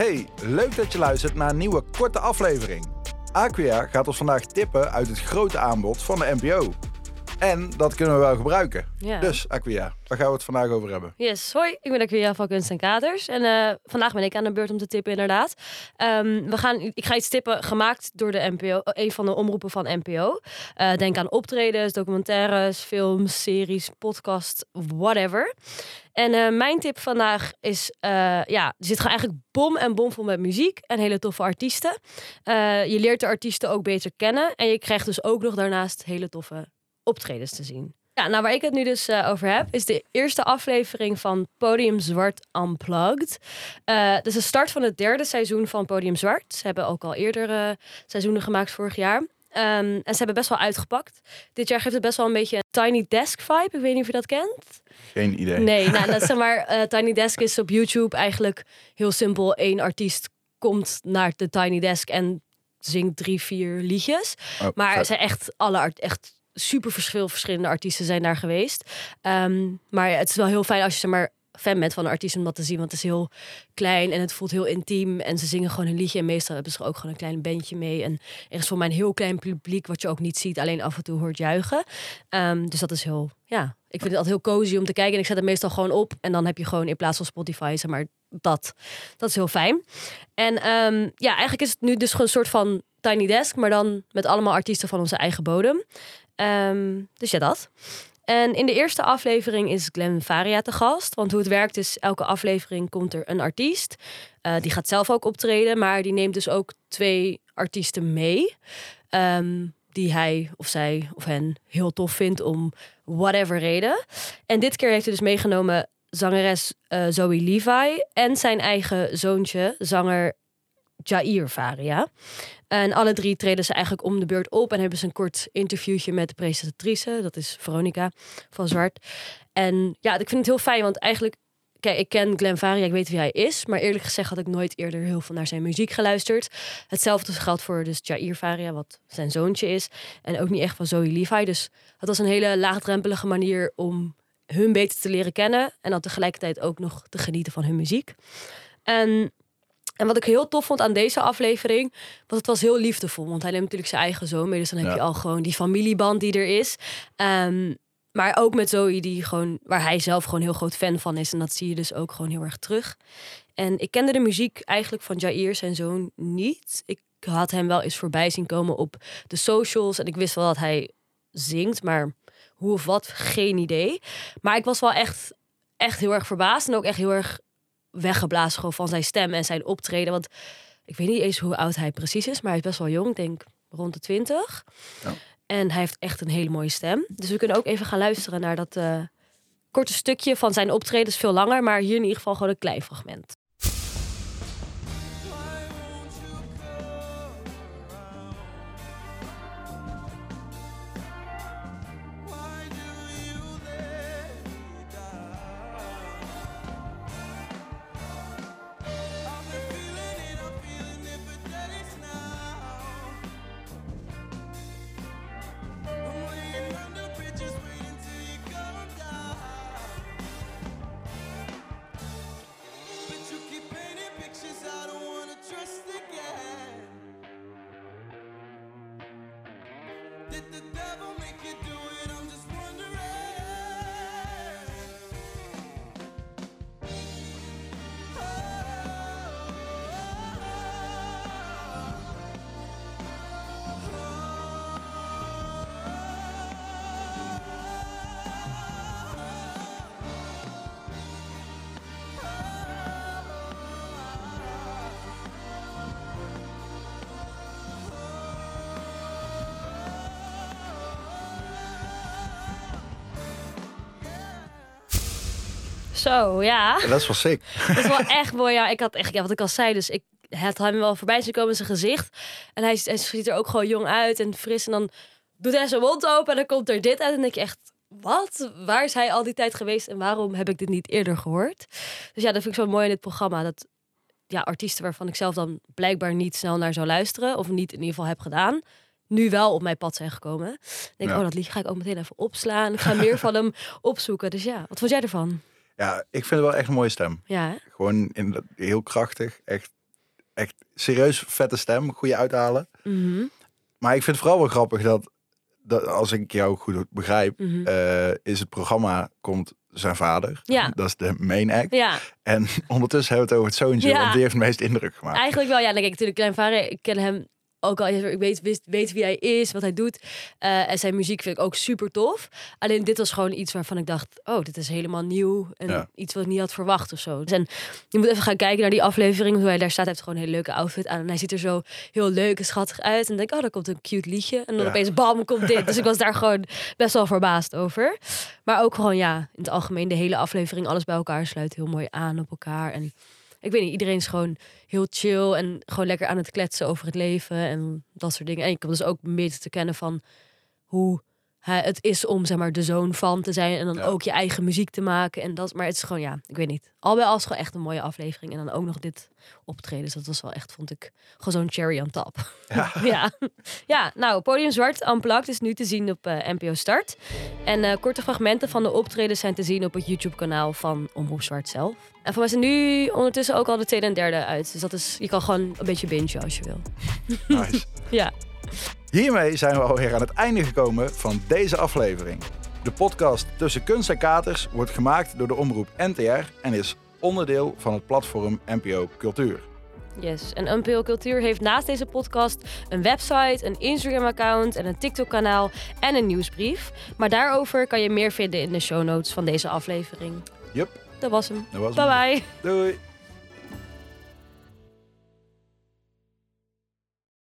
Hey, leuk dat je luistert naar een nieuwe korte aflevering. Aquia gaat ons vandaag tippen uit het grote aanbod van de NPO. En dat kunnen we wel gebruiken. Ja. Dus Aquia, waar gaan we het vandaag over hebben? Yes, hoi, ik ben Aquia van Kunst en Kaders. En eh, vandaag ben ik aan de beurt om te tippen, inderdaad. Ehm, we gaan, ik ga iets tippen gemaakt door de NPO, eh, een van de omroepen van NPO. Eh, denk aan optredens, documentaires, films, series, podcast, whatever. En mijn tip vandaag is, eh, ja, er zit gewoon eigenlijk bom en bomvol met muziek en hele toffe artiesten. Je leert de artiesten ook beter kennen en je krijgt dus ook nog daarnaast hele toffe optredens te zien. Ja, nou waar ik het nu dus eh, over heb, is de eerste aflevering van Podium Zwart Unplugged. Dus de start van het derde seizoen van Podium Zwart. Ze hebben ook al eerder eh, seizoenen gemaakt vorig jaar. Ehm, en ze hebben best wel uitgepakt. Dit jaar geeft het best wel een beetje een Tiny Desk vibe. Ik weet niet of je dat kent. Geen idee. Nee, nou, dat zeg maar, Tiny Desk is op YouTube eigenlijk heel simpel. Eén artiest komt naar de Tiny Desk en zingt drie, vier liedjes. Oh, Maar er vet. zijn echt alle art, echt super veel verschillende artiesten zijn daar geweest. Ehm, maar het is wel heel fijn als je maar fan bent van een artiest om dat te zien, want het is heel klein en het voelt heel intiem en ze zingen gewoon een liedje en meestal hebben ze ook gewoon een klein bandje mee en er is voor mij een heel klein publiek wat je ook niet ziet, alleen af en toe hoort juichen. Ehm, dus dat is heel, ja, ik vind het altijd heel cozy om te kijken en ik zet het meestal gewoon op en dan heb je gewoon in plaats van Spotify zeg maar dat. Dat is heel fijn. En ehm, ja, eigenlijk is het nu dus gewoon een soort van Tiny Desk, maar dan met allemaal artiesten van onze eigen bodem. Ehm, dus ja, dat. En in de eerste aflevering is Glenn Faria te gast. Want hoe het werkt is, elke aflevering komt er een artiest. Eh, die gaat zelf ook optreden, maar die neemt dus ook twee artiesten mee. ehm, die hij of zij of hen heel tof vindt om whatever reden. En dit keer heeft hij dus meegenomen zangeres eh, Zoe Levi en zijn eigen zoontje, zanger Jair Faria. En alle drie treden ze eigenlijk om de beurt op en hebben ze een kort interviewtje met de presentatrice. Dat is Veronica van Zwart. En ja, ik vind het heel fijn, want eigenlijk... Kijk, ik ken Glenn Faria, ik weet wie hij is. Maar eerlijk gezegd had ik nooit eerder heel veel naar zijn muziek geluisterd. Hetzelfde geldt voor dus Jair Faria, wat zijn zoontje is. En ook niet echt van Zoe Levi. Dus het was een hele laagdrempelige manier om hun beter te leren kennen. En dan tegelijkertijd ook nog te genieten van hun muziek. En en wat ik heel tof vond aan deze aflevering, was het was heel liefdevol. Want hij neemt natuurlijk zijn eigen zoon mee. Dus dan heb Ja. je al gewoon die familieband die er is. Ehm, maar ook met Zoe, die gewoon, waar hij zelf gewoon heel groot fan van is. En dat zie je dus ook gewoon heel erg terug. En ik kende de muziek eigenlijk van Jair, zijn zoon, niet. Ik had hem wel eens voorbij zien komen op de socials. En ik wist wel dat hij zingt, maar hoe of wat, geen idee. Maar ik was wel echt, echt heel erg verbaasd. En ook echt heel erg weggeblazen gewoon van zijn stem en zijn optreden. Want ik weet niet eens hoe oud hij precies is, maar hij is best wel jong. Ik denk rond de 20. Ja. En hij heeft echt een hele mooie stem. Dus we kunnen ook even gaan luisteren naar dat eh, korte stukje van zijn optreden. is veel langer, maar hier in ieder geval gewoon een klein fragment. Did the devil make you do it? I'm just wondering. Zo, ja. Ja, dat is wel sick. Dat is wel echt mooi. Ja, ik had echt, ja, wat ik al zei, dus ik had hem wel voorbij zien komen zijn gezicht. En hij, hij ziet er ook gewoon jong uit en fris. En dan doet hij zijn mond open en dan komt er dit uit. En denk je echt, wat? Waar is hij al die tijd geweest en waarom heb ik dit niet eerder gehoord? Dus ja, dat vind ik zo mooi in dit programma. Dat ja, artiesten waarvan ik zelf dan blijkbaar niet snel naar zou luisteren, of niet in ieder geval heb gedaan, nu wel op mijn pad zijn gekomen. Dan denk ik, Ja. oh, dat liedje ga ik ook meteen even opslaan. Ik ga meer van hem opzoeken. Dus ja, wat vond jij ervan? Ja, ik vind het wel echt een mooie stem. Ja, hè? Gewoon in, heel krachtig. Echt echt serieus vette stem, goede uithalen. Mhm, Maar ik vind het vooral wel grappig dat, dat als ik jou goed begrijp, eh, is het programma komt zijn vader. Ja. Dat is de main act. Ja, En ondertussen hebben we het over het zoontje, Ja. want die heeft het meest indruk gemaakt. eigenlijk wel. Ja, dan kijk, natuurlijk, klein vader, ik ken hem ook al. Ik weet, wist, weet wie hij is, wat hij doet. Eh, en zijn muziek vind ik ook super tof. Alleen dit was gewoon iets waarvan ik dacht, oh, dit is helemaal nieuw. En Ja. iets wat ik niet had verwacht of zo. Dus en je moet even gaan kijken naar die aflevering. Hoe hij daar staat, hij heeft gewoon een hele leuke outfit aan. En hij ziet er zo heel leuk en schattig uit. En dan denk ik, oh, daar komt een cute liedje. En dan Ja. opeens, bam, komt dit. Dus ik was daar gewoon best wel verbaasd over. Maar ook gewoon, ja, in het algemeen, de hele aflevering, alles bij elkaar sluit heel mooi aan op elkaar. En ik weet niet, iedereen is gewoon heel chill en gewoon lekker aan het kletsen over het leven en dat soort dingen. En ik kom dus ook meer te kennen van hoe het is om zeg maar de zoon van te zijn en dan Ja. ook je eigen muziek te maken en dat. Maar het is gewoon ja, ik weet niet. Al bij al is gewoon echt een mooie aflevering en dan ook nog dit optreden. Dus dat was wel echt, vond ik, gewoon zo'n cherry on top. Ja. ja. ja, nou, Podium Zwart Unplugged is nu te zien op eh, NPO Start. En eh, korte fragmenten van de optredens zijn te zien op het YouTube-kanaal van Omroep Zwart zelf. En voor mij zijn nu ondertussen ook al de tweede en derde uit. Dus dat is, je kan gewoon een beetje bingen als je wil. Nice. Ja. Hiermee zijn we alweer aan het einde gekomen van deze aflevering. De podcast Tussen Kunst en Katers wordt gemaakt door de omroep NTR en is onderdeel van het platform NPO Cultuur. Yes. En NPO Cultuur heeft naast deze podcast een website, een Instagram-account en een TikTok-kanaal en een nieuwsbrief. Maar daarover kan je meer vinden in de show notes van deze aflevering. Jup, Dat was hem. dat was hem. Bye bye. Doei!